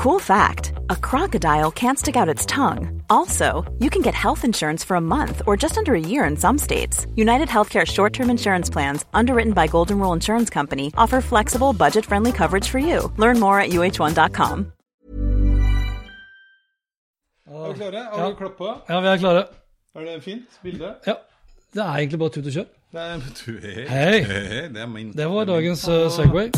Cool fact a crocodile can't stick out its tongue. Also, you can get health insurance for a month or just under a year in some states. United Healthcare short term insurance plans, underwritten by Golden Rule Insurance Company, offer flexible, budget friendly coverage for you. Learn more at uh1.com. Er vi klare? Har vi klappa? Ja, vi er klare. Er det fint bilde? Ja. Det er egentlig bare tut og kjør. Hei. Hei. Hei, Det er min. Det var dagens uh, Segway.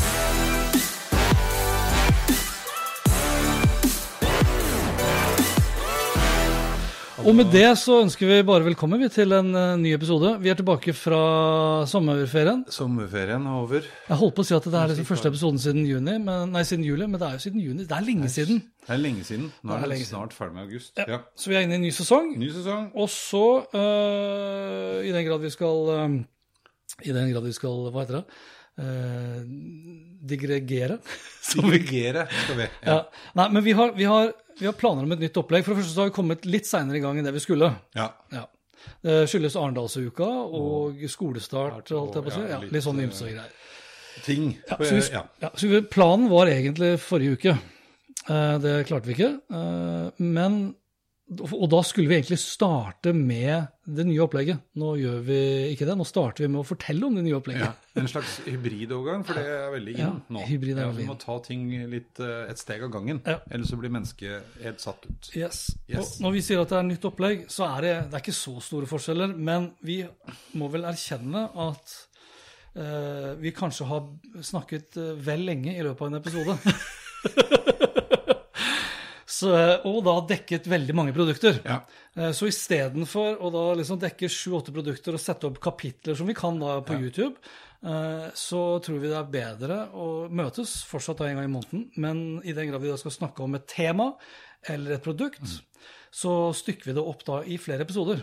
Og med det så ønsker vi bare velkommen vi, til en uh, ny episode. Vi er tilbake fra sommerferien. Sommerferien er over. Jeg holdt på å si at det er liksom første episoden siden juni, men, nei, siden juli, men det er jo siden juni. Det er lenge siden. Det er lenge siden. Nå Det er er det lenge snart ferdig med august. Ja. Ja. Så vi er inne i en ny sesong. Ny sesong. Og så, øh, i den grad vi skal øh, I den grad vi skal Hva heter det? Uh, digregere. Som skal vi. ja. Nei, men vi har, vi, har, vi har planer om et nytt opplegg. For det første så har vi kommet litt seinere i gang enn det vi skulle. Ja. Ja. Det skyldes Arendalsuka og skolestart, holdt jeg på å si. Ja, litt, sånn ymse greier. Ting. Ja, så vi, ja. ja, så vi, planen var egentlig forrige uke. Eh, det klarte vi ikke. Eh, men Og da skulle vi egentlig starte med det nye opplegget. Nå gjør vi ikke det. Nå starter vi med å fortelle om det nye opplegget. Ja, en slags hybridovergang, for det er veldig inn Ja, nå. hybrid er ja, Vi må ta ting litt eh, et steg av gangen, Ja. ellers så blir mennesket helt satt ut. Yes. Yes. Når vi sier at det er nytt opplegg, så er det, det er ikke så store forskjeller. Men vi må vel erkjenne at uh, vi kanskje har snakket eh, vel lenge i løpet av en episode. så, og da dekket veldig mange produkter. Ja. Eh, Så istedenfor å da liksom dekke sju-åtte produkter og sette opp kapitler som vi kan da på YouTube, eh, så tror vi det er bedre å møtes fortsatt da en gang i måneden. Men i den grad vi da skal snakke om et tema eller et produkt, så stykker vi det opp da i flere episoder.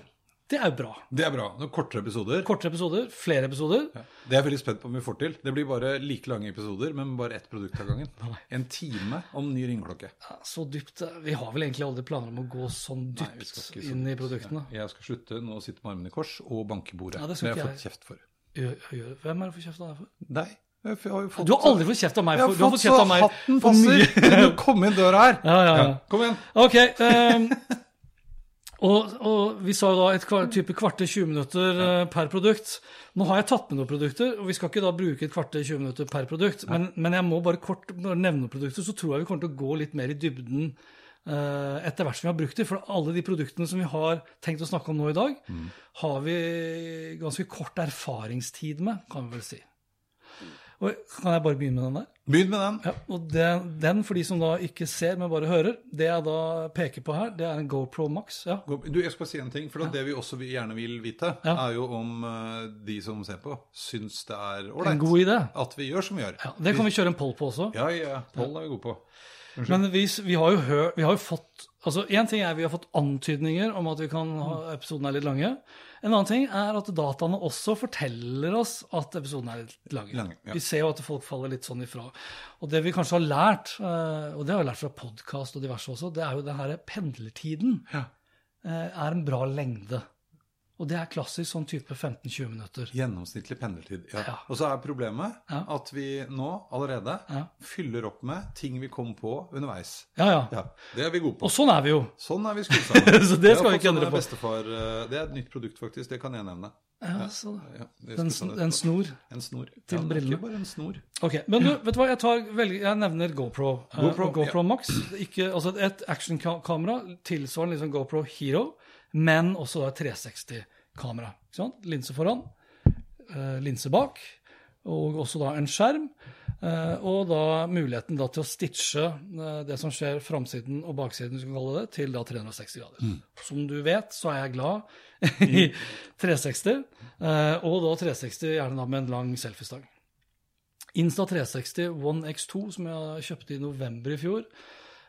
Det er jo bra. Det er bra. Noen kortere episoder. Kortere episoder, flere episoder. Det er jeg veldig spent på om vi får til. Det blir bare like lange episoder, men bare ett produkt av gangen. En time om ny ringeklokke. Ja, Så dypt Vi har vel egentlig aldri planer om å gå sånn Nei, dypt skal inn i produktene. Ja. Jeg skal slutte nå å sitte med armene i kors og banke bordet. Ja, det skal har jeg fått kjeft for. Hvem er det fått kjeft av deg for? Deg? Har fått Du har aldri fått kjeft av meg Jeg for har Du har fått fått så hatten passer. Kom inn døra her. Ja, ja, ja. Kom igjen. Ok. ehm, og, og vi sa jo da et kvar, type kvarter 20 minutter ja. per produkt. Nå har jeg tatt med noen produkter, og vi skal ikke da bruke et kvarter 20 minutter per produkt. Men, men jeg må bare kort nevne produkter, så tror jeg vi kommer til å gå litt mer i dybden uh, etter hvert som vi har brukt dem. For alle de produktene som vi har tenkt å snakke om nå i dag, har vi ganske kort erfaringstid med, kan vi vel si. Og, kan jeg bare begynne med den der? Begynn med den. Ja, og den, den, for de som da ikke ser, men bare hører, det jeg da peker på her, det er en GoPro Max. Ja, Du, jeg skal bare si en ting, for det vi også gjerne vil vite, er jo om eh, de som ser på, syns det er ålreit at vi gjør som vi gjør. Ja, det kan vi kjøre en poll på også. Ja, ja. Poll er vi gode på. Men vi, vi har hør, vi har jo fått altså Én ting er vi har fått antydninger om at vi kan ha episoden er litt lange. En annen ting er at dataene også forteller oss at episoden er litt lange. Lange, ja. Vi ser jo at folk faller litt sånn ifra. Og det vi kanskje har lært, eh, og det har vi lært fra podkast og diverse også, det er jo det her pendlertiden Ja. eh, er en bra lengde. Og det er klassisk sånn type 15-20 minutter. Gjennomsnittlig pendeltid. Ja. Ja. Og så er problemet Ja. at vi nå allerede Ja. fyller opp med ting vi kom på underveis. Ja, ja. Ja, Det er vi gode på. Og sånn er vi jo. Sånn er vi skrudd sammen. Så det skal vi ikke fått endre sånn på. Bestefar, eh, det er et nytt produkt, faktisk. Det kan jeg nevne. Ja, så, Ja, en, en snor. En snor. til ja, det er brillene. Ikke bare en snor. Ok, Men du, vet du hva, jeg, tar, velger, jeg nevner GoPro. eh, GoPro, uh, GoPro. Max. Ikke, altså et actionkamera tilsvarende liksom GoPro Hero, men også da 360-kamera. Linse foran, eh, linse bak, og også da en skjerm. eh, og da muligheten da til å stitche eh, det som skjer framsiden og baksiden, det, til da 360 grader. Mm. Som du vet, så er jeg glad i 360, eh, og da 360 gjerne da med en lang selfiestang. Insta360 One X2, som jeg kjøpte i november i fjor,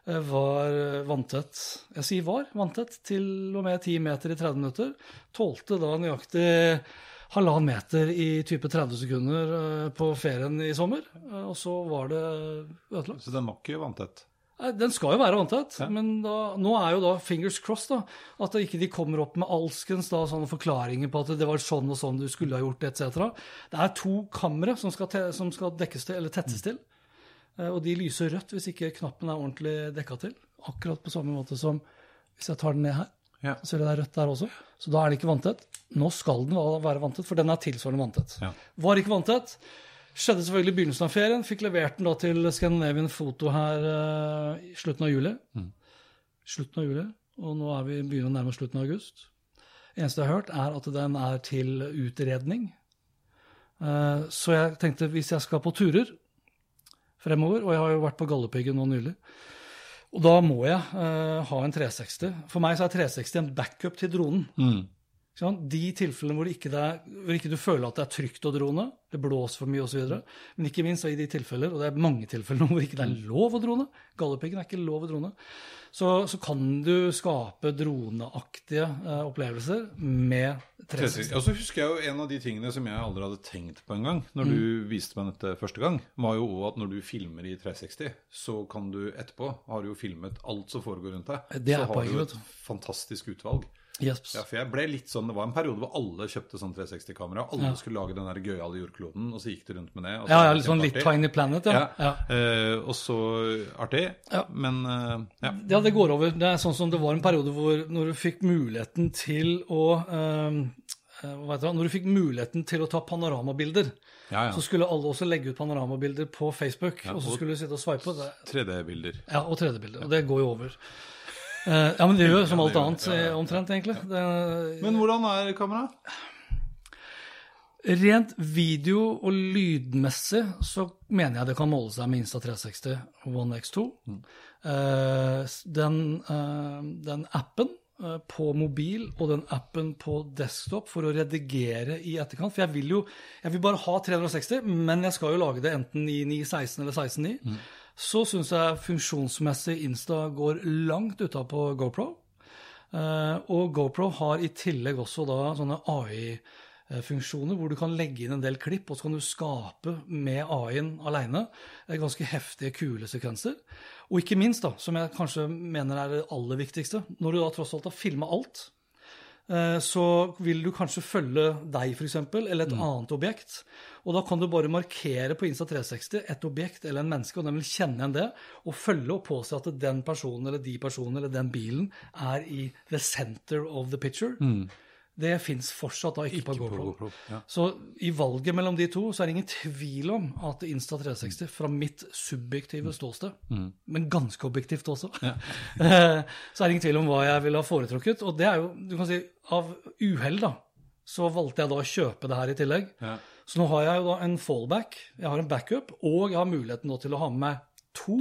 var vanntett. Jeg sier var vanntett, til og med 10 meter i 30 minutter. Tålte da nøyaktig halvannen meter i type 30 sekunder eh, på ferien i sommer. eh, Og så var det ødelagt. Så den var ikke vanntett. Den skal jo være vanntett, men da, nå er jo da fingers crossed da, at ikke de kommer opp med alskens da, sånne forklaringer på at det var sånn og sånn du skulle ha gjort, etc. Det er to kamre som skal, som skal dekkes til, eller tettes til. Eh, Og de lyser rødt hvis ikke knappen er ordentlig dekka til. Akkurat på samme måte som hvis jeg tar den ned her. Ja. Så det er rødt der også. Så da er den ikke vanntett. Nå skal den være vanntett, for den er tilsvarende vanntett. Ja. Var ikke vanntett. Skjedde selvfølgelig i begynnelsen av ferien. Fikk levert den da til Scandinavian Foto her uh, i slutten av juli. Slutten av juli, og nå er vi begynner å nærme oss slutten av august. Eneste jeg har hørt, er at den er til utredning. Uh, Så jeg tenkte hvis jeg skal på turer fremover, og jeg har jo vært på Galdhøpiggen nå nylig, og da må jeg uh, ha en 360. For meg så er 360 en backup til dronen. Mm. De tilfellene hvor, ikke er, hvor ikke du føler at det er trygt å drone, det blåser for mye osv. Men ikke minst i de tilfeller, og det er mange tilfeller hvor ikke det er lov å drone, Galdhøpiggen er ikke lov å drone, så, så kan du skape droneaktige eh, opplevelser med 360. Og så husker jeg jo en av de tingene som jeg aldri hadde tenkt på engang, når du viste meg dette første gang, var jo at når du filmer i 360, så kan du etterpå har du jo filmet alt som foregår rundt deg. Det så har poenget, du et fantastisk utvalg. Yes. Ja, for jeg ble litt sånn, Det var en periode hvor alle kjøpte sånn 360-kamera. Alle skulle lage den der gøyale jordkloden, og så gikk de rundt med det. Ja, ja, litt sånn litt. Tiny Planet, ja. Ja. ja. Eh, og så artig, Ja. men uh, ja. Ja, det går over. Det er sånn som det var en periode hvor når du fikk muligheten til å uh, eh, hva heter Når du fikk muligheten til å ta panoramabilder, Ja, ja. så skulle alle også legge ut panoramabilder på Facebook. og så skulle du sitte og. Det, 3D-bilder. ja, Og 3D-bilder. Og det går jo over. Eh, ja, men det gjør som alt annet eh, omtrent, egentlig. Det, Men hvordan er kameraet? Rent video- og lydmessig så mener jeg det kan måle seg med Insta360 One X2. Eh, den, den appen på mobil og den appen på desktop for å redigere i etterkant. For jeg vil jo jeg vil bare ha 360, men jeg skal jo lage det enten i 9.16 eller 16.9. Så syns jeg funksjonsmessig Insta går langt utapå GoPro. Eh, og GoPro har i tillegg også da sånne AI-funksjoner hvor du kan legge inn en del klipp, og så kan du skape med AI-en alene eh, ganske heftige, kule sekvenser. Og ikke minst, da, som jeg kanskje mener er det aller viktigste, når du da tross alt har filma alt, så vil du kanskje følge deg, f.eks., eller et annet objekt. Og da kan du bare markere på Insta360 et objekt eller en menneske, og den vil kjenne igjen det, og følge og påse at den personen eller de personene eller den bilen er i the center of the picture. Det fins fortsatt da ikke, på Ikke på GoPro. GoPro, ja. Så i valget mellom de to så er det ingen tvil om at Insta360 fra mitt subjektive ståsted, men ganske objektivt også, ja. så er det ingen tvil om hva jeg ville ha foretrukket. Og det er jo, du kan si, av uhell, da, så valgte jeg da å kjøpe det her i tillegg. Ja. Så nå har jeg jo da en fallback, jeg har en backup, og jeg har muligheten nå til å ha med meg to.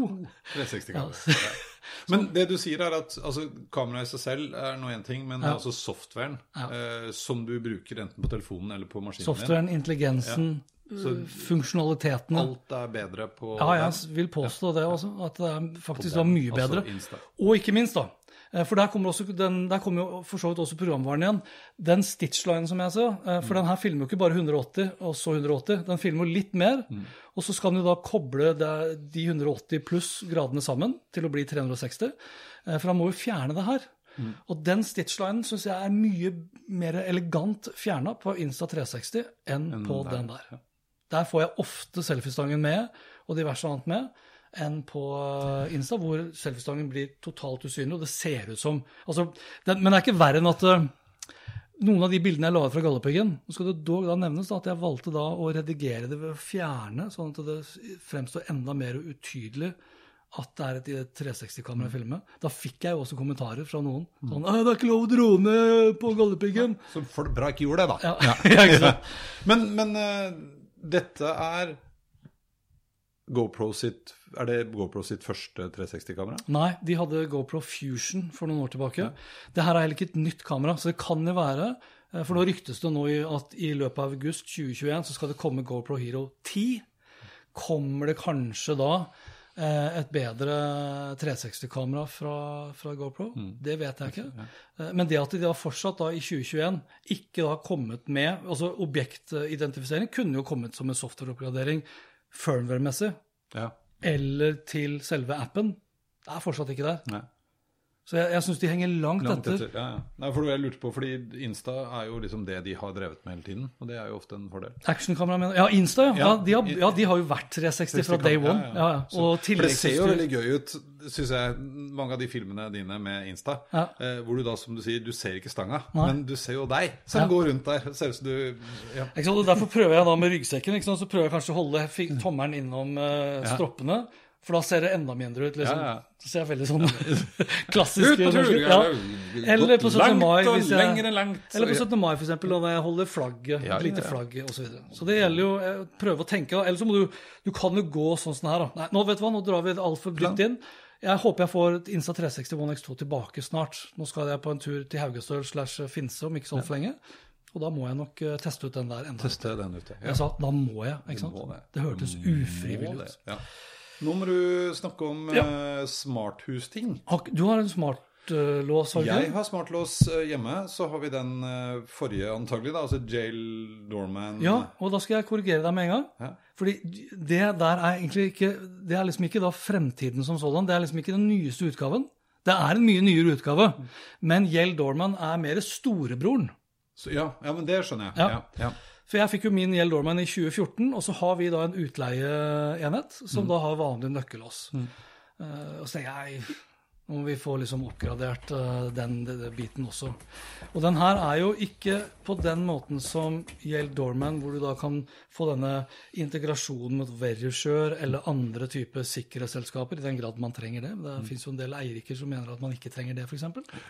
360-kamera. Ja. Men det du sier er at altså, kameraet i seg selv er nå én ting, men Ja. altså softwaren eh, som du bruker enten på telefonen eller på maskinen Softwaren, intelligensen, Så- øh, funksjonalitetene. Alt er bedre på Ja, jeg vil påstå det også, at det er faktisk var mye altså bedre. Insta. Og ikke minst, da. Eh, For der kommer, også den, der kommer jo for så vidt også programvaren igjen. Den stitchline som jeg sa, for for den her filmer jo ikke bare 180 og så 180. Den filmer jo litt mer. Og så skal den jo da koble de 180 pluss gradene sammen til å bli 360. eh, For han må jo fjerne det her. Og den stitchlinen syns jeg er mye mer elegant fjerna på Insta 360 enn på der, den der. Der får jeg ofte selfiestangen med, og diverse annet med, enn på eh, Insta, hvor selfiestangen blir totalt usynlig, og det ser ut som altså, det, Men det er ikke verre enn at eh, noen av de bildene jeg la ut fra Galdhøpiggen Nå skal det dog da nevnes da, at jeg valgte da å redigere det ved å fjerne, sånn at det fremstår enda mer utydelig at det er et 360-kamera å filme. Da fikk jeg jo også kommentarer fra noen. Sånn 'Det er ikke lov å drone på Galdhøpiggen'. Så folk bra ikke gjorde det, da. Ja, ja? Men, men eh, dette er GoPro sitt Er det GoPro sitt første 360-kamera? Nei, de hadde GoPro Fusion for noen år tilbake. Det her er heller ikke et nytt kamera, så det kan jo være eh, For nå ryktes det nå at i løpet av august 2021 så skal det komme GoPro Hero 10. Kommer det kanskje da eh, et bedre 360-kamera fra, fra GoPro? Det vet jeg ikke. Eh, Men det at de da fortsatt da i 2021 ikke da kommet med altså Objektidentifisering kunne jo kommet som en softwareoppgradering firmware-messig Ja. eller til selve appen. Det er fortsatt ikke der. Nei. Så jeg, jeg syns de henger langt, Langt etter. etter. Ja, ja. Nei, for jeg lurte på, fordi Insta er jo liksom det de har drevet med hele tiden, og det er jo ofte en fordel. Actionkamera mener Ja, Insta, ja. Ja, Ja, de, har, ja. De har jo vært 360 fra day one. Ja, ja. Så- Og for det ser jo veldig gøy ut, syns jeg, mange av de filmene dine med Insta. Ja. Eh, hvor du da, som du sier, du ser ikke stanga, Nei. men du ser jo deg som Ja. går rundt der. Ser ut som du ja. Ikke sant? Og Derfor prøver jeg da med ryggsekken. Ikke sant? Så prøver jeg kanskje å holde tommelen innom eh, stroppene. For da ser det enda mindre ut. liksom. Ja, ja. Så ser veldig sånn klassisk Ut ja. Eller på 17. Langt mai. Hvis jeg, enn langt. eller på 17. mai, for eksempel, da jeg holder flagget, Ja, lite flagg osv. Så, videre. så det gjelder jo å prøve å tenke. Eller så må du Du kan jo gå sånn sånn her, da. Nei, nå vet du hva, nå drar vi det altfor dypt inn. Jeg håper jeg får Insta 360 One X2 tilbake snart. Nå skal jeg på en tur til Haugestøl slash Finse om ikke så altfor lenge. Og da må jeg nok eh, teste ut den der enda. Teste den ute. Ja. Jeg sa da må jeg, ikke sant? det. Det hørtes ufrivillig ut. Ja. Nå må du snakke om Ja. eh, smarthusting. Du har en smartlås, har Jeg har smartlås eh, hjemme. Så har vi den eh, forrige antagelig, da, altså Jail Dorman. Ja, og da skal jeg korrigere deg med en gang. Ja. Fordi det der er egentlig ikke Det er liksom ikke da fremtiden som sådan. Det er liksom ikke den nyeste utgaven. Det er en mye nyere utgave. Men Jail Dorman er mer storebroren. Så, ja, ja, men det skjønner jeg. Ja. Ja, ja. For jeg fikk jo min Yale Dorman i 2014, og så har vi da en utleieenhet som da har vanlig nøkkellås. Eh, og så tenker jeg nå må vi få liksom oppgradert uh, den, den, den biten også. Og den her er jo ikke på den måten som Yale Dorman, hvor du da kan få denne integrasjonen mot Verisure eller andre typer sikkerhetsselskaper, i den grad man trenger det. Det finnes jo en del eieriker som mener at man ikke trenger det, f.eks.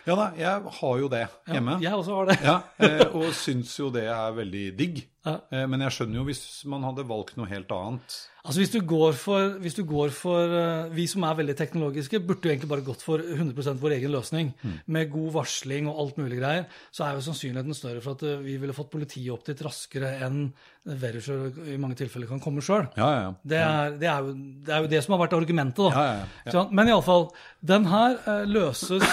ja da, jeg har jo det hjemme. Jeg også har det. Ja, eh, og syns jo det er veldig digg. Ja. Eh, men jeg skjønner jo hvis man hadde valgt noe helt annet. Altså hvis du går for, hvis du går for uh, Vi som er veldig teknologiske, burde jo egentlig bare gått for 100% vår egen løsning. Med god varsling og alt mulig greier. Så er jo sannsynligheten større for at uh, vi ville fått politiet opp dit raskere enn Verisher i mange tilfeller kan komme sjøl. Ja, ja, ja. Det, det, det er jo det som har vært argumentet, da. Ja, ja, ja. Men iallfall, den her uh, løses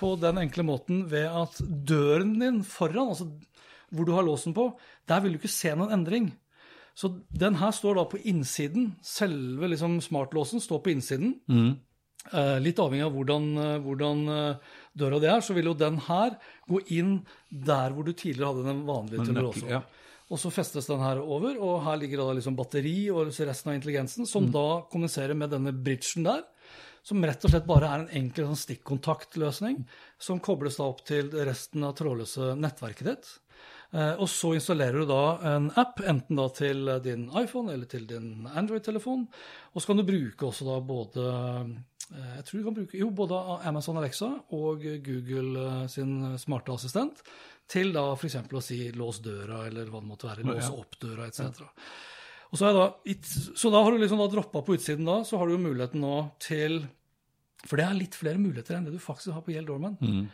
på den enkle måten ved at døren din foran, altså hvor du har låsen på, der vil du ikke se noen endring. Så den her står da på innsiden. Selve liksom smartlåsen står på innsiden. Eh, litt avhengig av hvordan, eh, hvordan eh, døra det er, så vil jo den her gå inn der hvor du tidligere hadde den vanlige å ja. Og så festes den her over, og her ligger da liksom batteri og resten av intelligensen, som da kommuniserer med denne bridgen der, som rett og slett bare er en enkel sånn stikkontaktløsning, som kobles da opp til resten av trådløse nettverket ditt. Eh, Og så installerer du da en app, enten da til din iPhone eller til din Android-telefon. Og så kan du bruke også da både eh, jeg tror du kan bruke jo, både Amazon Alexa og Google eh, sin smarte assistent til da f.eks. å si 'lås døra', eller hva det måtte være. 'Låse opp døra', etc. Og så, da, så da har du liksom droppa på utsiden da, så har du jo muligheten nå til For det er litt flere muligheter enn det du faktisk har på Gjeld Dorman. Eh,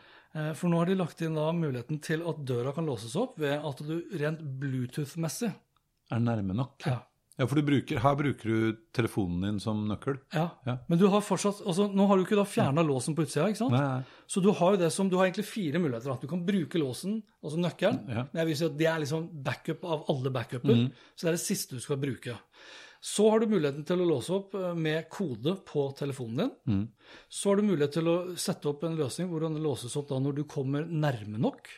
For nå har de lagt inn da muligheten til at døra kan låses opp ved at du rent Bluetooth-messig Er nærme nok. ja, Ja, for du bruker, her bruker du telefonen din som nøkkel. ja. Ja. Men du har fortsatt altså Nå har du ikke da fjerna låsen på utsida, ikke sant? Nei. Så du har jo det som, du har egentlig fire muligheter. At du kan bruke låsen, altså nøkkelen. Ja. Men jeg vil si at Det er liksom backup av alle backuper. Så det er det siste du skal bruke. Så har du muligheten til å låse opp eh, med kode på telefonen din. Så har du mulighet til å sette opp en løsning hvor den låses opp da når du kommer nærme nok.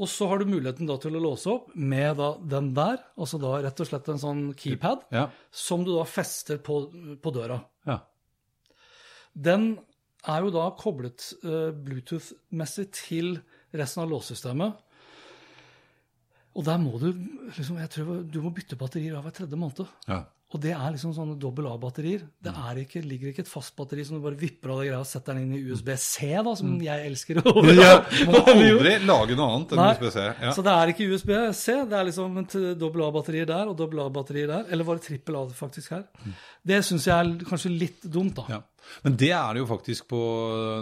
Og så har du muligheten da til å låse opp med da den der, altså da rett og slett en sånn keypad, Ja. som du da fester på, på døra. ja. Den er jo da koblet uh, Bluetooth-messig til resten av låssystemet. Og der må du liksom, jeg tror du må bytte batterier av hver tredje måned. ja. Og det er liksom sånne dobbel A-batterier. Det er ikke, ligger ikke et fast batteri som du bare vipper av det greia og setter den inn i USB-C, da, som jeg elsker. å Ja, må aldri lage noe annet enn USB-C. Ja. Så det er ikke USB-C, det er liksom et dobbel A-batterier der og dobbel A-batterier der. Eller var det trippel A faktisk her? Det syns jeg er kanskje litt dumt, da. Ja. Men det er det jo faktisk på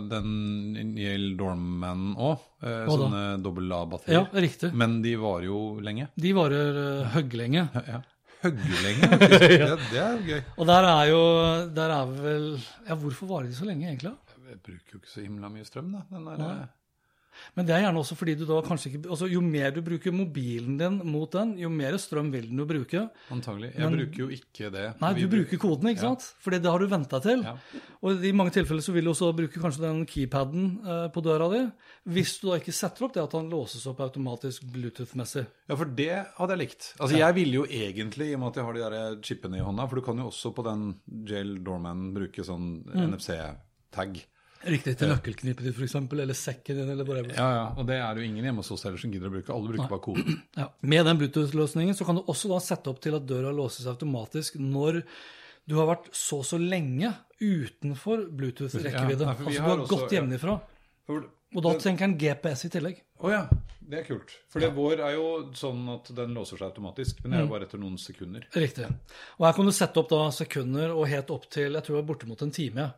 den Yale Dorman òg. Eh, sånne dobbel A-batterier. Ja, riktig. Men de varer jo lenge. De varer uh, høgglenge. Ja. Høggelenge, faktisk. det, det er jo gøy. Og der er jo Der er vel Ja, hvorfor varer de så lenge, egentlig? Jeg bruker jo ikke så himla mye strøm, da. Den der, Men det er gjerne også fordi du da kanskje ikke altså Jo mer du bruker mobilen din mot den, jo mer strøm vil den jo bruke. Antagelig. Jeg bruker jo ikke det. Nei, du bruker koden, ikke Ja. sant? Fordi det har du venta til. Ja. Og i mange tilfeller så vil du også bruke kanskje den keypaden eh, på døra di. Hvis du da ikke setter opp det at han låses opp automatisk Bluetooth-messig. Ja, for det hadde jeg likt. Altså, Jeg ville jo egentlig, i og med at jeg har de der chipene i hånda, for du kan jo også på den Jail Doorman bruke sånn Mm. NFC-tag. Riktig til nøkkelknippet ditt, f.eks., eller sekken din, eller whatever. Ja, ja, og det er jo ingen hjemme hos oss heller som gidder å bruke. Alle bruker bare koden. Ja. Med den Bluetooth-løsningen så kan du også da sette opp til at døra låses automatisk når du har vært så så lenge utenfor Bluetooth-rekkevidde. Ja, nei, altså du har har gått hjemmefra. For, Og da tenker en GPS i tillegg. Å ja, det er kult. For ja. vår er jo sånn at den låser seg automatisk, men det er Mm. jo bare etter noen sekunder. Riktig. Og her kan du sette opp da sekunder og helt opp til jeg tror det er bortimot en time.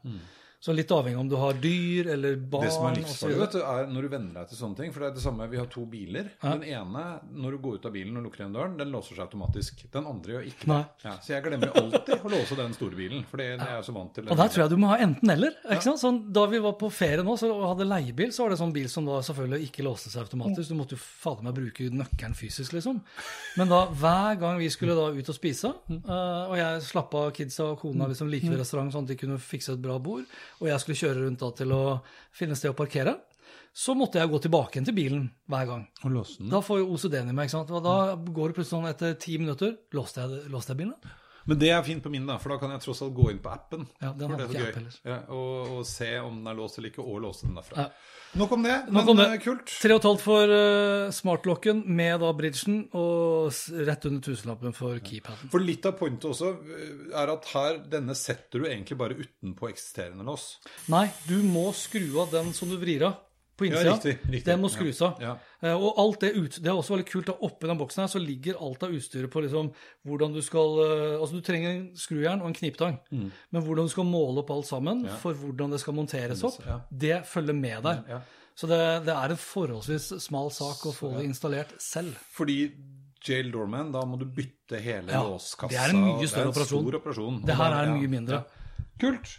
Så litt avhengig om du har dyr eller barn. Mm. Det som er livsfarlig, vet du, er når du venner deg til sånne ting. For det er det samme, vi har to biler. Den ene, når du går ut av bilen og lukker igjen døren, den låser seg automatisk. Den andre gjør ikke det. Ja, så jeg glemmer alltid å låse den store bilen, for det, er jeg så vant til. Og der tror jeg du må ha enten-eller. Ja. Sånn, da vi var på ferie nå og hadde leiebil, så var det sånn bil som da selvfølgelig ikke låste seg automatisk. Du måtte jo fader meg bruke nøkkelen fysisk, liksom. Men da hver gang vi skulle da ut og spise, eh, og jeg slapp av kidsa og kona liksom like ved restaurant sånn at de kunne fikse et bra bord, og jeg skulle kjøre rundt da til å finne sted å parkere, så måtte jeg gå tilbake igjen til bilen hver gang. Og låse den. Da får jo OCD-en i meg, ikke sant. Og da går det plutselig sånn etter ti minutter Låste jeg, låste jeg bilen? Men det er fint på min, da, for da kan jeg tross alt gå inn på appen. Ja, den er ikke app. Ja, og, og se om den er låst eller ikke, og låse den derfra. Ja. Nok om det. Nok men om det. eh, kult. 3,5 for uh, smartlocken med da bridgen, og rett under tusenlappen for keypaden. For litt av pointet også eh, er at her, denne setter du egentlig bare utenpå eksisterende lås. Nei, du må skru av den som du vrir av på Ja, innsida. riktig, riktig. Den må skrus av. Ja, Eh, Og alt det ut, det er også veldig kult, da oppi den boksen her så ligger alt av utstyret på liksom hvordan du skal eh, Altså du trenger en skrujern og en kniptang, Mm. men hvordan du skal måle opp alt sammen for hvordan det skal monteres opp, Ja. det følger med deg. Ja. Så det, det er en forholdsvis smal sak å få det installert selv. Fordi Jail Doorman, da må du bytte hele Ja, låskassa. det er en mye større er operasjon. Det her er ja, mye mindre. ja. Kult.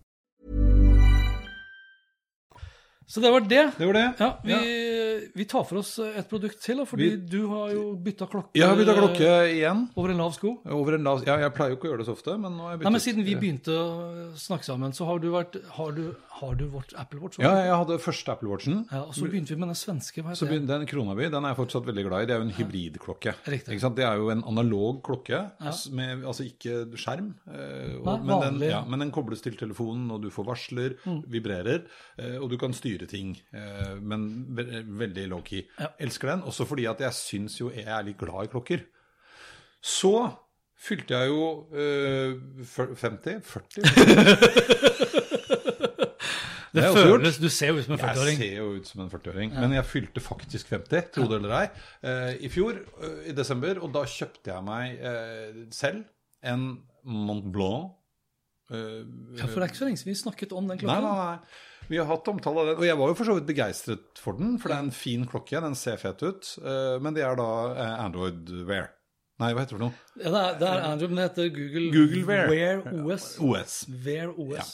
Så det var det. Det var det. Ja, vi, vi tar for oss et produkt til, fordi Vi- du har jo bytta klokke Jeg har bytta klokke igjen. over en lav sko. Over en lav... Ja, jeg pleier jo ikke å gjøre det så ofte, men nå har jeg byttet. Nei, men Siden vi begynte å snakke sammen, så har du vært Har du, har du vårt Apple Watch? Ja, jeg hadde første Apple Watchen. Ja, og så begynte vi med den svenske. Hva heter så begynte, Den Kronaby den er jeg fortsatt veldig glad i. Det er jo en hybridklokke. Riktig. Ikke sant? Det er jo en analog klokke, ja. med altså ikke skjerm. eh, og, Nei, men, den, ja, men den kobles til telefonen, og du får varsler, Mm. vibrerer, eh, og du kan styre ting. eh, Men ve veldig low-key. Elsker den, også fordi at jeg syns jo jeg er litt glad i klokker. Så fylte jeg jo øh, 50? 40? Det jeg gjort. føles Du ser jo ut som en 40-åring. ser jo ut som en 40-åring, men jeg fylte faktisk 50, tro det eller ei, eh, i fjor, eh, i desember. Og da kjøpte jeg meg eh, selv en Mont Blanc. Ja, for det er ikke så lenge siden vi snakket om den Nei, nei, nei. Vi har hatt omtale av den, og jeg var jo for så vidt begeistret for den, for det er en fin klokke, den ser fet ut, eh, men det er da eh, Android Wear. Nei, hva heter det for noe? Ja, det, er, det er Android, men det heter Google, Google Wear. Wear OS. OS. Wear OS.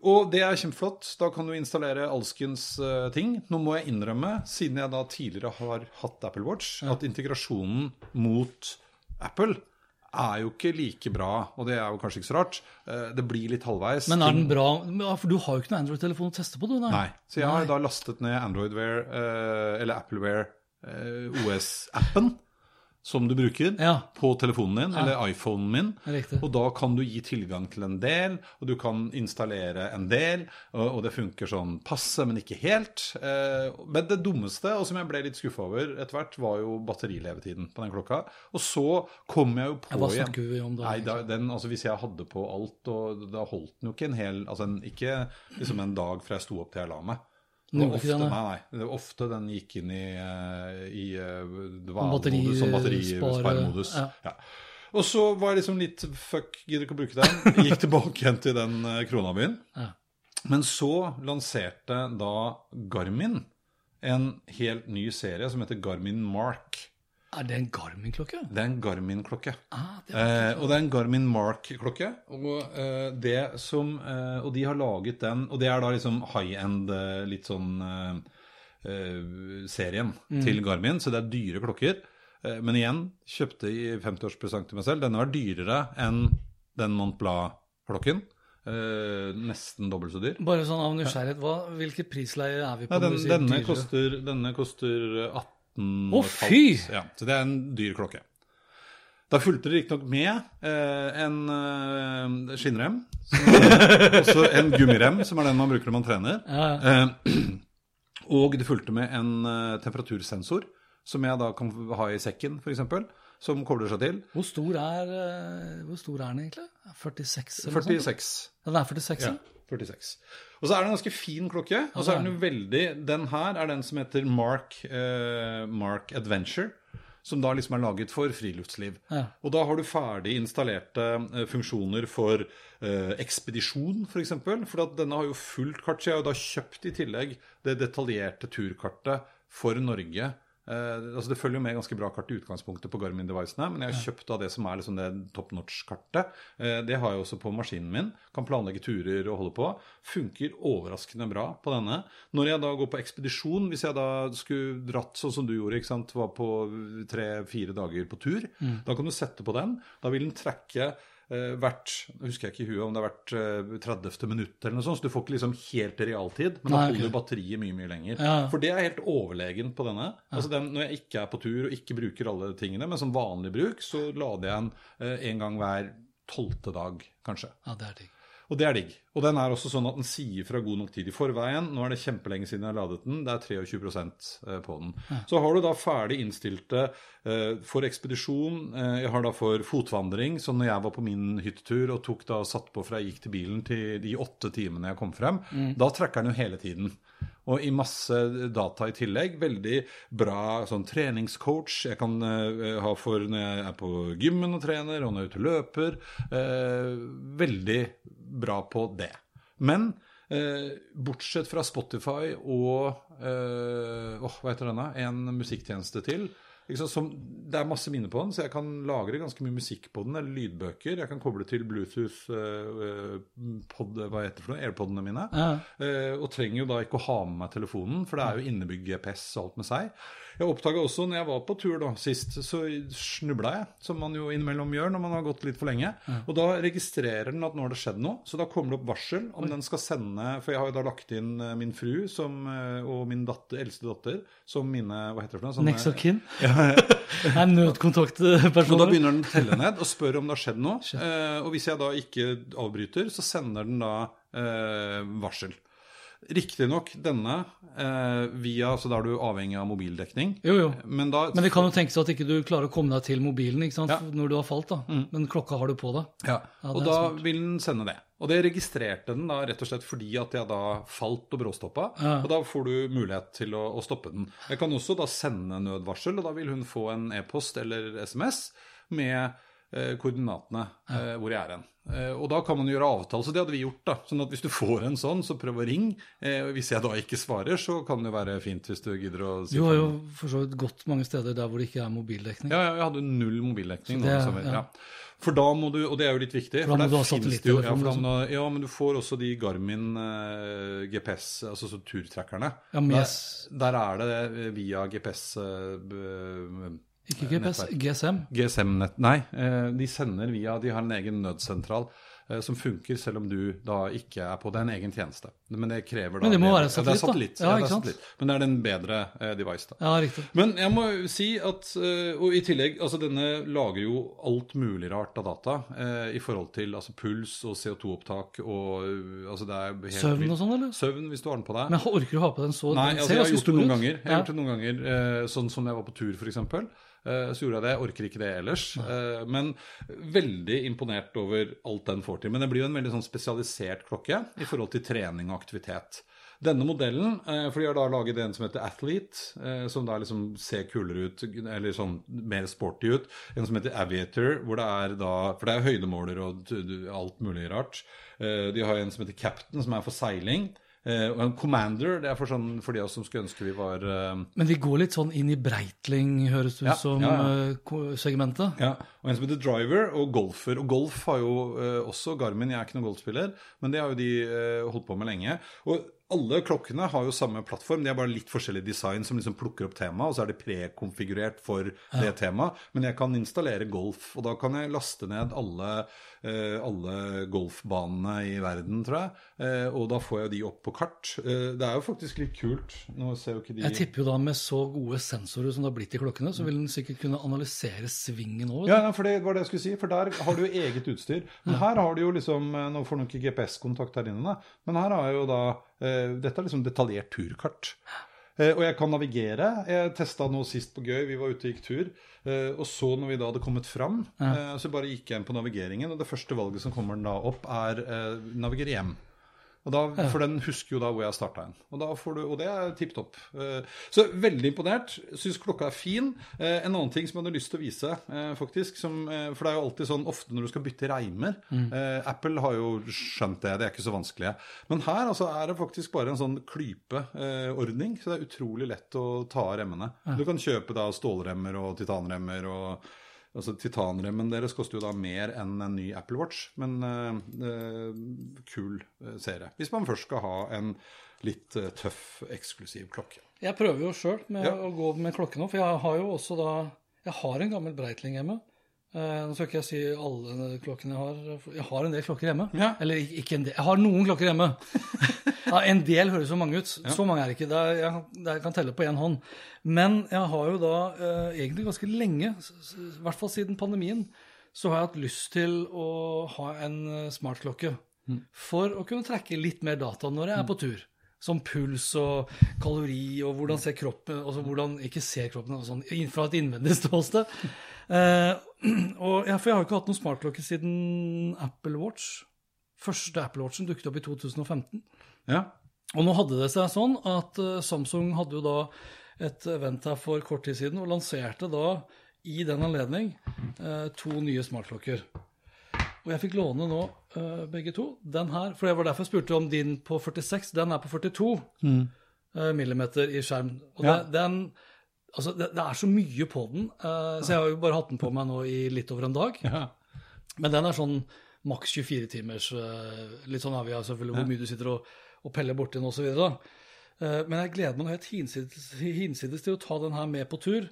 Og det er kjempeflott. Da kan du installere alskens uh, ting. Nå må jeg innrømme, siden jeg da tidligere har hatt Apple Watch, at integrasjonen mot Apple er jo ikke like bra, og det er jo kanskje ikke så rart. Eh, Det blir litt halvveis. Men er den bra? Ja, For du har jo ikke noen Android-telefon å teste på, du? Nei. Nei. Så jeg har da lastet ned Android-ware eller Appleware eh, OS-appen, som du bruker Ja. på telefonen din, eller iPhonen min. Riktig. Og da kan du gi tilgang til en del, og du kan installere en del, og, og det funker sånn passe, men ikke helt. Eh, men det dummeste, og som jeg ble litt skuffa over etter hvert, var jo batterilevetiden på den klokka. Og så kom jeg jo på igjen hva snakker vi om da, Nei, da den, altså Hvis jeg hadde på alt, og da holdt den jo ikke en hel Altså en, ikke liksom en dag fra jeg sto opp til jeg la meg. Det var ofte, nei, nei. Det var ofte den gikk inn i, eh, i eh, dvalemodus, sånn batterisparemodus. ja. Ja. Og så var jeg liksom litt fuck, gidder ikke å bruke den. Gikk tilbake igjen til den eh, Kronabyen. Ja. Men så lanserte da Garmin en helt ny serie som heter Garmin Mark. Er det en Garmin-klokke? Det er en Garmin-klokke. Ah, Eh, og det er en Garmin Mark-klokke. Og, eh, det som, eh, og de har laget den Og det er da liksom high-end, eh, litt sånn eh, eh, serien til Garmin, så det er dyre klokker. Eh, men igjen, kjøpte i 50-årspresang til meg selv. Denne var dyrere enn den Montblanc-klokken. Eh, nesten dobbelt så dyr. Bare sånn av nysgjerrighet, hva, hvilket prisleie er vi på? Nei, den, denne, koster, denne koster 18 Å, oh, fy! Ja, så det er en dyr klokke. Da fulgte det riktignok med eh, en eh, skinnrem. Også en gummirem, som er den man bruker når man trener. Eh, og det fulgte med en eh, temperatursensor, som jeg da kan ha i sekken, f.eks. Som kobler seg til. Hvor stor er, eh, hvor stor er den egentlig? 46? eller noe sånt? 46. Ja, Den er 46, ja. Ja, 46. Og så er det en ganske fin klokke. Og så er den jo veldig Den her er den som heter Mark, eh, Mark Adventure. Som da liksom er laget for friluftsliv. Ja. Og da har du ferdig installerte eh, funksjoner for eh, ekspedisjon, f.eks. For, eksempel. for at denne har jo fullt kart. Så jeg har jo da kjøpt i tillegg det detaljerte turkartet for Norge. Eh, altså Det følger jo med ganske bra kart i utgangspunktet på Garmin-devicene, men jeg har kjøpt da det som er liksom det top notch-kartet. Uh, det har jeg også på maskinen min. Kan planlegge turer og holde på. Funker overraskende bra på denne. Når jeg da går på ekspedisjon, hvis jeg da skulle dratt sånn som du gjorde, ikke sant, var på tre-fire dager på tur, da kan du sette på den. Da vil den trekke eh, hvert jeg husker jeg ikke i huet om det har vært eh, 30. minutt eller noe sånt, så du får ikke liksom helt realtid, men da holder okay. batteriet mye, mye lenger. Ja. For det er helt overlegen på denne. Altså den, når jeg ikke er på tur og ikke bruker alle tingene, men som vanlig bruk, så lader jeg den eh, en gang hver tolvte dag, kanskje. Ja, det er digg. Og det er digg. Og den er også sånn at den sier fra god nok tid i forveien. Nå er det kjempelenge siden jeg har ladet den. Det er 23% på den. Så har du da ferdig innstilte eh, for ekspedisjon. Eh, jeg har da for fotvandring. Så når jeg var på min hyttetur og tok da satt på fra jeg gikk til bilen til de åtte timene jeg kom frem, da trekker den jo hele tiden. Og i masse data i tillegg. Veldig bra sånn treningscoach jeg kan eh, ha for når jeg er på gymmen og trener, og når jeg er ute og løper. Eh, veldig bra på det. Men eh, bortsett fra Spotify og eh, oh, hva heter denne? En musikktjeneste til. Sant, som, det er masse minner på den, så jeg kan lagre ganske mye musikk på den, eller lydbøker. Jeg kan koble til Bluetooth eh, eh, pod, hva heter det for noe, AirPodene mine. Ja. Eh, og trenger jo da ikke å ha med meg telefonen, for det er jo innebygd GPS og alt med seg. Jeg oppdaga også når jeg var på tur da, sist, så snubla jeg, som man jo innimellom gjør når man har gått litt for lenge. Og da registrerer den at nå har det skjedd noe, så da kommer det opp varsel om den skal sende For jeg har jo da lagt inn eh, min fru som, eh, og min datter, eldste datter som mine Hva heter det for noe? Sånne- Next of kin? Ja, Nødkontaktpersoner. og da begynner den å telle ned og spør om det har skjedd noe. Eh, og hvis jeg da ikke avbryter, så sender den da eh, varsel. Riktignok denne eh, via Så da er du avhengig av mobildekning. Jo, jo. Men da Men det kan jo tenkes at ikke du klarer å komme deg til mobilen ikke sant? Ja. Mm. når du har falt. da. Men klokka har du på deg. Ja, Ja, og da smart. vil den sende det. Og det registrerte den da rett og slett fordi at jeg da falt og bråstoppa. Ja. Og da får du mulighet til å, å stoppe den. Jeg kan også da sende nødvarsel, og da vil hun få en e-post eller SMS med koordinatene ja. hvor jeg er hen. Eh, og da kan man gjøre avtale, så det hadde vi gjort. da. Sånn at hvis du får en sånn, så prøv å ringe. Eh, hvis jeg da ikke svarer, så kan det være fint hvis du gidder å si Du har jo for så vidt gått mange steder der hvor det ikke er mobildekning. Ja, ja, jeg hadde null mobildekning. Så det da, ja. For da må du, og det er jo litt viktig For da må du ha jo- Ja, da ja, men du får også de Garmin eh, GPS, altså så turtrackerne. Ja, med- der, der er det eh, via GPS eh, Ikke GPS, nettverk. GSM. GSM-nett Nei, eh, de sender via De har en egen nødsentral eh, som funker selv om du da ikke er på Det er en egen tjeneste. Men det krever da Men det må være være satellitt, ja, satellitt. Ja, Ja, satellitt. Men det er den bedre eh, device, da. Ja, riktig. Men jeg må si at Og i tillegg, altså denne lager jo alt mulig rart av data eh, i forhold til altså puls og CO2-opptak og altså det er helt Søvn og sånn, eller? Søvn, hvis du har den på deg. Men orker du ha på den så Nei, den altså jeg har gjort det noen ut. ganger. Jeg har gjort det noen ganger, eh, Sånn som jeg var på tur, f.eks. Uh, så gjorde jeg det. Jeg orker ikke det ellers. Eh, men veldig imponert over alt den får til. Men det blir jo en veldig sånn spesialisert klokke i forhold til trening og aktivitet. Denne modellen, eh, for de har da laget en som heter Athlete, eh, som da liksom ser kulere ut, eller sånn mer sporty ut. En som heter Aviator, hvor det er da For det er høydemåler og alt mulig rart. Eh, de har en som heter Captain, som er for seiling. Eh, og en Commander, det er for, sånn, for de av oss som skulle ønske vi var uh, Men de går litt sånn inn i Breitling, høres det ut Ja, som, ja, ja. eh, segmentet. Ja, og en som heter Driver og Golfer. Og golf har jo uh, også Garmin, jeg er ikke noen golfspiller, men det har jo de holdt på med lenge. Og alle klokkene har jo samme plattform, de er bare litt forskjellig design som liksom plukker opp temaet, og så er det prekonfigurert for det temaet. Men jeg kan installere golf, og da kan jeg laste ned alle, alle golfbanene i verden, tror jeg. Eh, og da får jeg de opp på kart. Eh, det er jo faktisk litt kult. Nå ser jo ikke de Jeg tipper jo da med så gode sensorer som det har blitt i klokkene, så vil den sikkert kunne analysere svingen òg. Ja, ja, for det var det jeg skulle si, for der har du jo eget utstyr. Men her har du jo liksom eh, Nå får du ikke GPS-kontakt her inne, men her har jeg jo da eh, Dette er liksom detaljert turkart. Eh, og jeg kan navigere. Jeg testa nå sist på Gøy, vi var ute og gikk tur. Eh, og så når vi da hadde kommet fram, eh, så bare gikk jeg inn på navigeringen, og det første valget som kommer da opp, er eh, navigere hjem. Og da, For den husker jo da hvor jeg starta hen. Og, du, og det er tipp topp. Eh, Så veldig imponert. Syns klokka er fin. Eh, En annen ting som jeg hadde lyst til å vise, eh, faktisk, som, for det er jo alltid sånn ofte når du skal bytte reimer mm. Apple har jo skjønt det, det er ikke så vanskelig. Men her altså, er det faktisk bare en sånn klypeordning, så det er utrolig lett å ta av remmene. Du kan kjøpe da stålremmer og titanremmer og Altså Titanremmen deres koster jo da mer enn en ny Apple Watch, men uh, kul eh, serie. Hvis man først skal ha en litt uh, tøff, eksklusiv klokke. Jeg prøver jo sjøl med Ja. å gå med klokke nå, for jeg har jo også da Jeg har en gammel Breitling hjemme. Eh, nå skal ikke jeg si alle klokkene jeg har. Jeg har en del klokker hjemme. Ja. Eller ikke en del. Jeg har noen klokker hjemme. ja, en del høres så mange ut. Så mange er det ikke. Det er, jeg, kan- det kan telle på én hånd. Men jeg har jo da eh, egentlig ganske lenge, i hvert fall siden pandemien, så har jeg hatt lyst til å ha en eh, smartklokke. For å kunne trekke litt mer data når jeg er på tur. Som puls og kalori og hvordan ser kroppen altså hvordan Ikke ser kroppen, sånn, fra et innvendig ståsted. Eh, og ja, for jeg har ikke hatt noen smartklokke siden Apple Watch. Første Apple Watchen dukket opp i 2015. Ja. Og nå hadde det seg sånn at eh, Samsung hadde jo da et event her for kort tid siden og lanserte da i den anledning eh, to nye smartklokker. Og jeg fikk låne nå eh, begge to. Den her, for det var derfor jeg spurte om din på 46. Den er på 42 eh, millimeter i skjerm. Og Ja. det, den, altså det, det er så mye på den, uh, så jeg har jo bare hatt den på meg nå i litt over en dag. ja. Men den er sånn maks 24 timers, uh, litt sånn avhengig av selvfølgelig hvor mye du sitter og, og peller borti den osv. Uh, men jeg gleder meg nå helt hinsides, hinsides til å ta den her med på tur.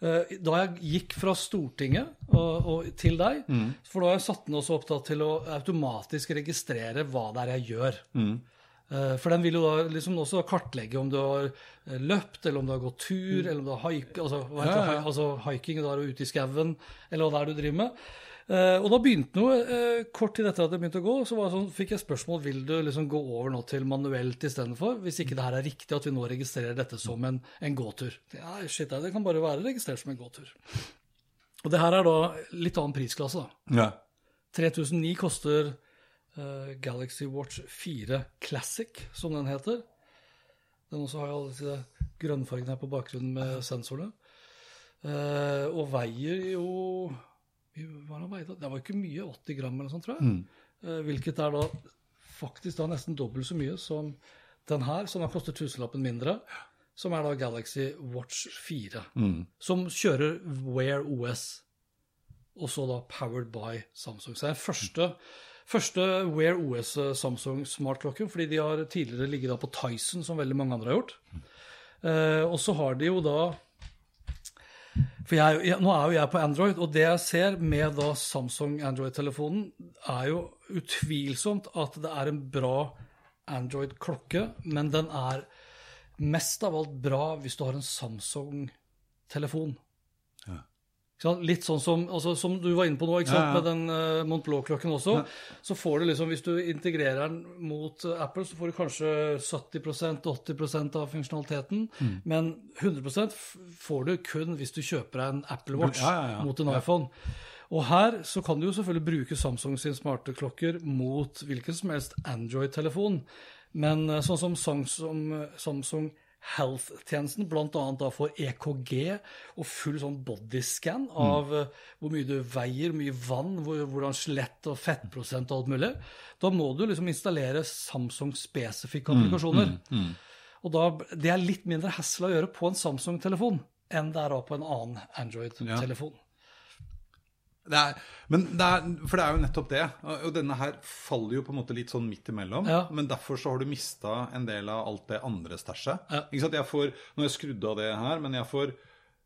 Uh, Da jeg gikk fra Stortinget og, og til deg, for da har jeg satt den også opp til å automatisk registrere hva det er jeg gjør. Eh, For den vil jo da liksom også kartlegge om du har eh, løpt, eller om du har gått tur, eller om du har haik, altså, Ja, det? ja. altså hiking, da er du ute i skauen, eller hva det er du driver med. Eh, og da begynte noe, eh, kort tid etter at jeg begynte å gå, så var det sånn, fikk jeg spørsmål vil du liksom gå over nå til manuelt istedenfor, hvis ikke det her er riktig at vi nå registrerer dette som en, en gåtur. Ja, shit, det kan bare være registrert som en gåtur. Og det her er da litt annen prisklasse. da. ja. 3009 koster eh, Galaxy Watch 4 Classic, som den heter. Den også har alle disse grønnfargene her på bakgrunnen med sensorene. Eh, og veier jo Hva var det? Det var ikke mye, 80 gram eller noe sånt, tror jeg. Eh, Hvilket er da faktisk da nesten dobbelt så mye som den her, som har kostet tusenlappen mindre. Som er da Galaxy Watch 4. Som kjører Wear OS. Og så da powered by Samsung. Så det er den første, første Wear OS eh, Samsung smartklokken, fordi de har tidligere ligget på Tyson, som veldig mange andre har gjort. Eh, og så har de jo da For jeg, jeg, nå er jo jeg på Android, og det jeg ser med da Samsung Android-telefonen, er jo utvilsomt at det er en bra Android-klokke, men den er mest av alt bra hvis du har en Samsung-telefon. Sant? Litt sånn som, altså, som du var inne på nå? Ja, ja. med den uh, Mont Blanc-klokken også. Så får du liksom, hvis du integrerer den mot uh, Apple, så får du kanskje 70-80 av funksjonaliteten. Mm. Men 100 f- får du kun hvis du kjøper deg en Apple Watch Ja, ja, ja. mot en iPhone. Og her så kan du jo selvfølgelig bruke Samsung sin smarte klokker mot hvilken som helst Android-telefon. Men uh, sånn som Samsung, Samsung Health-tjenesten bl.a. da får EKG og full sånn bodyscan av mm. hvor mye du veier, hvor mye vann, hvor, hvordan skjelett og fettprosent og alt mulig. Da må du liksom installere Samsung-spesifikke applikasjoner. Og da, det er litt mindre hassle å gjøre på en Samsung-telefon enn det er på en annen Android-telefon. Det er, men det er, for det er jo nettopp det. Og denne her faller jo på en måte litt sånn midt imellom. Ja. Men derfor så har du mista en del av alt det andre stæsjet. Ja. Ikke sant? Jeg får, nå har jeg skrudd av det her, men jeg får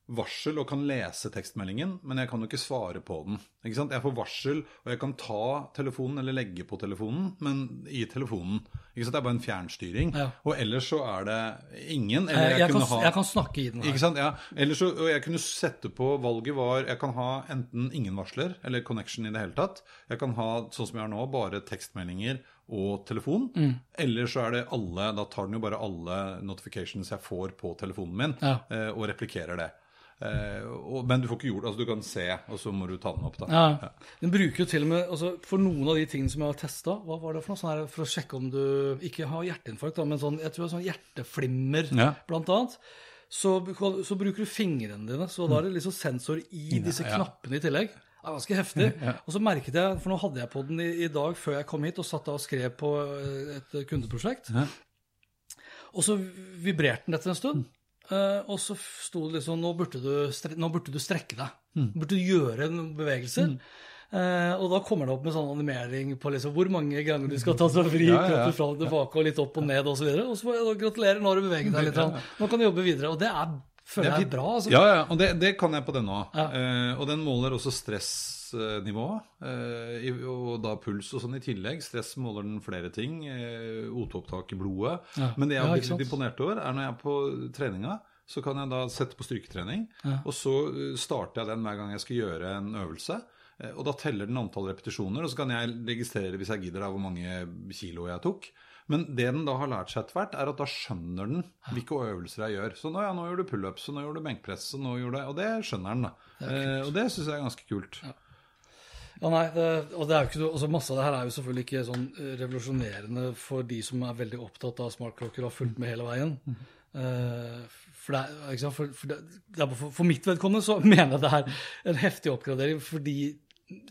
varsel og kan lese tekstmeldingen, men jeg kan jo ikke svare på den. Ikke sant? Jeg får varsel, og jeg kan ta telefonen eller legge på telefonen, men i telefonen. Ikke sant? Det er bare en fjernstyring. Ja. Og ellers så er det ingen. Eller Jeg, jeg, kan, ha jeg kan snakke i den her. ikke sant? Ja. Ellers så, og jeg kunne sette på Valget var Jeg kan ha enten ingen varsler eller connection i det hele tatt. Jeg kan ha sånn som jeg har nå, bare tekstmeldinger og telefon. Mm. Eller så er det alle Da tar den jo bare alle notifications jeg får på telefonen min, Ja. eh, og replikkerer det. Eh, og, men du får ikke gjort Altså, du kan se, og så må du ta den opp, da. Ja. Den bruker jo til og med altså For noen av de tingene som jeg har testa, hva var det for noe sånn her for å sjekke om du ikke har hjerteinfarkt, da, men sånn, jeg tror det er sånn hjerteflimmer, Ja. blant annet. Så, så bruker du fingrene dine, så da er det liksom sensor i disse ja. knappene i tillegg. Det er ganske heftig. Og så merket jeg, for nå hadde jeg på den i, i dag før jeg kom hit, og satt da og skrev på eh, et kundeprosjekt. Og så vibrerte den etter en stund. Eh, og så sto det liksom Nå burde du, nå burde du strekke deg. Mm. Burde du gjøre noen bevegelser. Uh, og da kommer det opp med sånn animering på liksom hvor mange ganger du skal ta seg fri Ja, ja, ja. fram og tilbake og litt opp og ned osv. Og så. Og så får jeg da gratulere, nå har du beveget deg litt. grann. Nå kan du jobbe videre. Og det er, føler jeg er bra. Altså. Ja, ja, og det, det kan jeg på den òg. Ja. Uh, og den måler også stressnivå, uh, og da puls og sånn i tillegg. Stress måler den flere ting. Uh, O2-opptak i blodet. Ja. Men det jeg har blitt litt imponert over, er når jeg er på treninga, så kan jeg da sette på styrketrening, og så eh, starter jeg den hver gang jeg skal gjøre en øvelse. Eh, Og da teller den antall repetisjoner, og så kan jeg registrere hvis jeg gidder da hvor mange kilo jeg tok. Men det den da har lært seg etter hvert, er at da skjønner den hvilke øvelser jeg gjør. Så nå, ja, nå gjør du pullups, og nå gjør du benkpress, og nå gjør du Og det skjønner den, da. Eh, og det syns jeg er ganske kult. Ja, nei, det, og det er jo ikke, altså Masse av det her er jo selvfølgelig ikke sånn eh, revolusjonerende for de som er veldig opptatt av smartklokker og har fulgt med hele veien. Det, det, det for mitt vedkommende så mener jeg det er en heftig oppgradering, fordi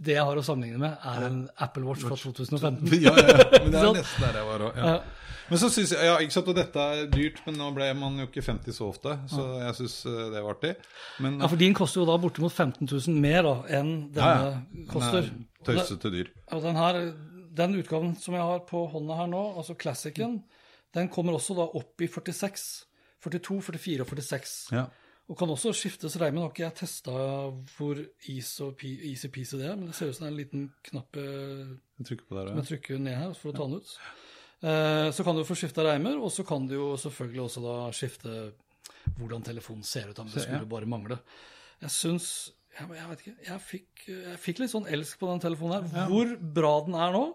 det jeg har å sammenligne med, er en Apple Watch fra 2015. Ja, ja, ja. Men det er nesten der jeg var òg. Ja. Men så synes jeg, ja, ikke sant, og dette er dyrt, men nå ble man jo ikke 50 så ofte, så jeg syns det var artig. Men Ja, for din koster jo da bortimot 15 000 mer da, enn denne Ja, ja. koster. Den er tøysete dyr. Og den, her, den utgaven som jeg har på hånda her nå, altså Classicen, den kommer også da opp i 46, 42, 44 og 46. Ja. Og kan også skiftes reimen. Nå har ikke jeg testa hvor easy-peasy det er, men det ser ut som det er en liten knapp Jeg trykker på der som jeg trykker ned her for å ta den ut. Eh, Så kan du få skifta reimer, og så kan du jo selvfølgelig også da skifte hvordan telefonen ser ut. Men det skulle bare mangle. Jeg syns jeg, jeg vet ikke, jeg fikk, jeg fikk litt sånn elsk på den telefonen her. Hvor bra den er nå,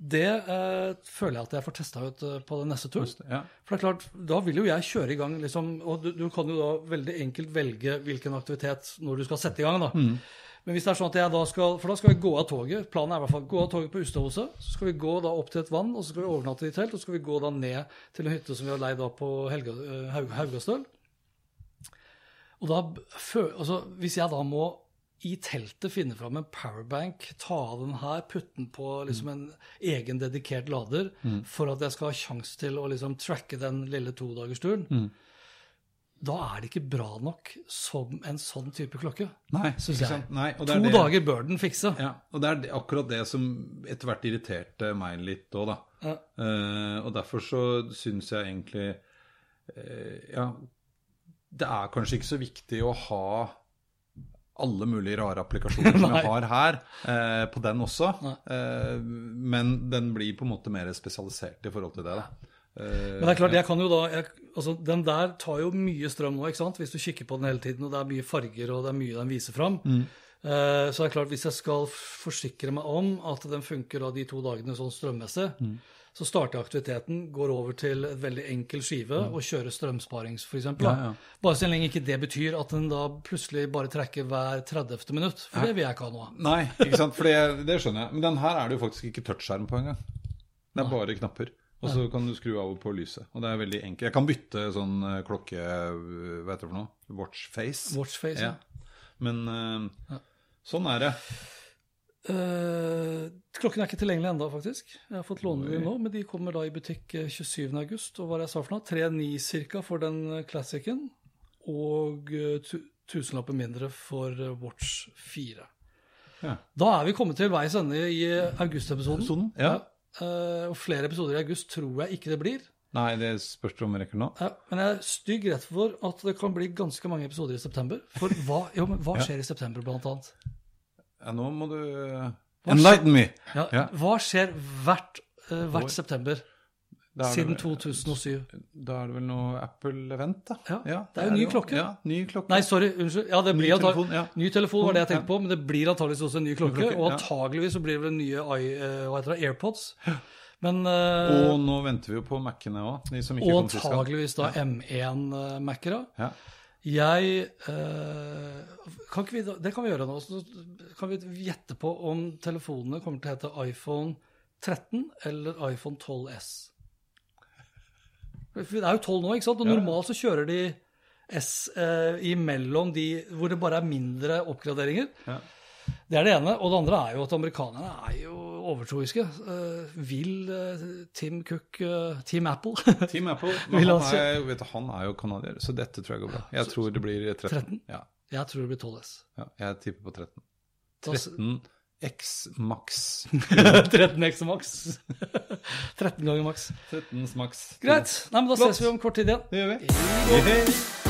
det eh, føler jeg at jeg får testa ut eh, på den neste tur. Ja. For det er klart, da vil jo jeg kjøre i gang, liksom, og du, du kan jo da veldig enkelt velge hvilken aktivitet når du skal sette i gang. da. Men hvis det er sånn at jeg da skal, for da skal vi gå av toget, planen er i hvert fall gå av toget på Ustadhuset, så skal vi gå da opp til et vann, og så skal vi overnatte i telt, og så skal vi gå da ned til en hytte som vi har leid da på Helga, eh, Haug, Haugastøl. Og da, altså, hvis jeg da må i teltet finne fram en powerbank, ta av den her, putte den på liksom en egen dedikert lader, for at jeg skal ha sjanse til å liksom tracke den lille todagersturen, da er det ikke bra nok som en sånn type klokke, Nei, syns jeg. Nei, er to det- dager bør den fikse. Ja, og det er akkurat det som etter hvert irriterte meg litt òg, da. Ja. Uh, og derfor så syns jeg egentlig uh, Ja, det er kanskje ikke så viktig å ha alle mulige rare applikasjoner som jeg har her, eh, på den også. Eh, men den blir på en måte mer spesialisert i forhold til det, da. Eh, Men det er klart, jeg kan jo da jeg, altså Den der tar jo mye strøm nå, ikke sant? hvis du kikker på den hele tiden, og det er mye farger og det er mye den viser fram. Eh, så det er klart, hvis jeg skal forsikre meg om at den funker da de to dagene sånn strømmessig, så starter aktiviteten, går over til et veldig enkel skive og kjører strømsparings, f.eks. Ja, ja. Bare så lenge ikke det betyr at den da plutselig bare trekker hver 30. minutt. For det vil jeg ikke ha noe av. Nei, ikke sant, for det, det skjønner jeg. Men den her er det jo faktisk ikke touchskjerm på engang. Det er bare knapper. Og så kan du skru av og på lyset. Og det er veldig enkelt. Jeg kan bytte sånn eh, klokke eh, Hva heter det for noe? Watchface. Watchface, ja. ja. Men eh, sånn er det. Eh, klokken er ikke tilgjengelig ennå, faktisk. Jeg har fått låne dem nå, men de kommer da i butikk eh, 27. august. Og hva jeg sa for noe? 3,9 ca. for den eh, classicen. Og tusenlapper mindre for Watch 4. Ja. Da er vi kommet til veis ende i augustepisoden. Episoden, ja. Og flere episoder i august tror jeg ikke det blir. Nei, det spørs om vi rekker nå. Ja, men jeg er stygg rett for at det kan bli ganske mange episoder i september. For hva, jo, hva skjer i september, blant annet? Ja, nå må du eh, Enlighten me! Ja, Ja. Hva skjer hvert, uh, hvert september er siden 2007? Da er det vel noe Apple-event, da. Ja, det er jo ny klokke. Ja, ny klokke. Nei, sorry. Unnskyld. Ja, det Ny telefon, ja. Ny telefon var det jeg Ja. tenkte på, men det blir antageligvis også en ny klokke. klokke, og antageligvis så blir det vel nye i- eh, hva heter det, AirPods. Men Og nå venter vi jo på Mac-ene òg, Og antageligvis da M1-Mac-ere. Ja. Jeg eh, kan vi, Det kan vi gjøre nå. Så kan vi gjette på om telefonene kommer til å hete iPhone 13 eller iPhone 12S. Det er jo 12 nå, ikke sant? Og normalt så kjører de S eh, imellom de hvor det bare er mindre oppgraderinger. Ja. Det er det ene. Og det andre er jo at amerikanerne er jo overtroiske. Eh, vil eh, Tim Cook eh, Team Apple Team Apple. Men han er, vet du, han er jo canadier, så dette tror jeg går bra. Jeg tror det blir 13. 13? Ja, Jeg tror det blir 12S. ja, jeg tipper på 13. 13 X max. 13x maks. 13 ganger maks. 13 maks. Greit. Nei, men Da ses vi om kort tid igjen. Det gjør vi. Hei.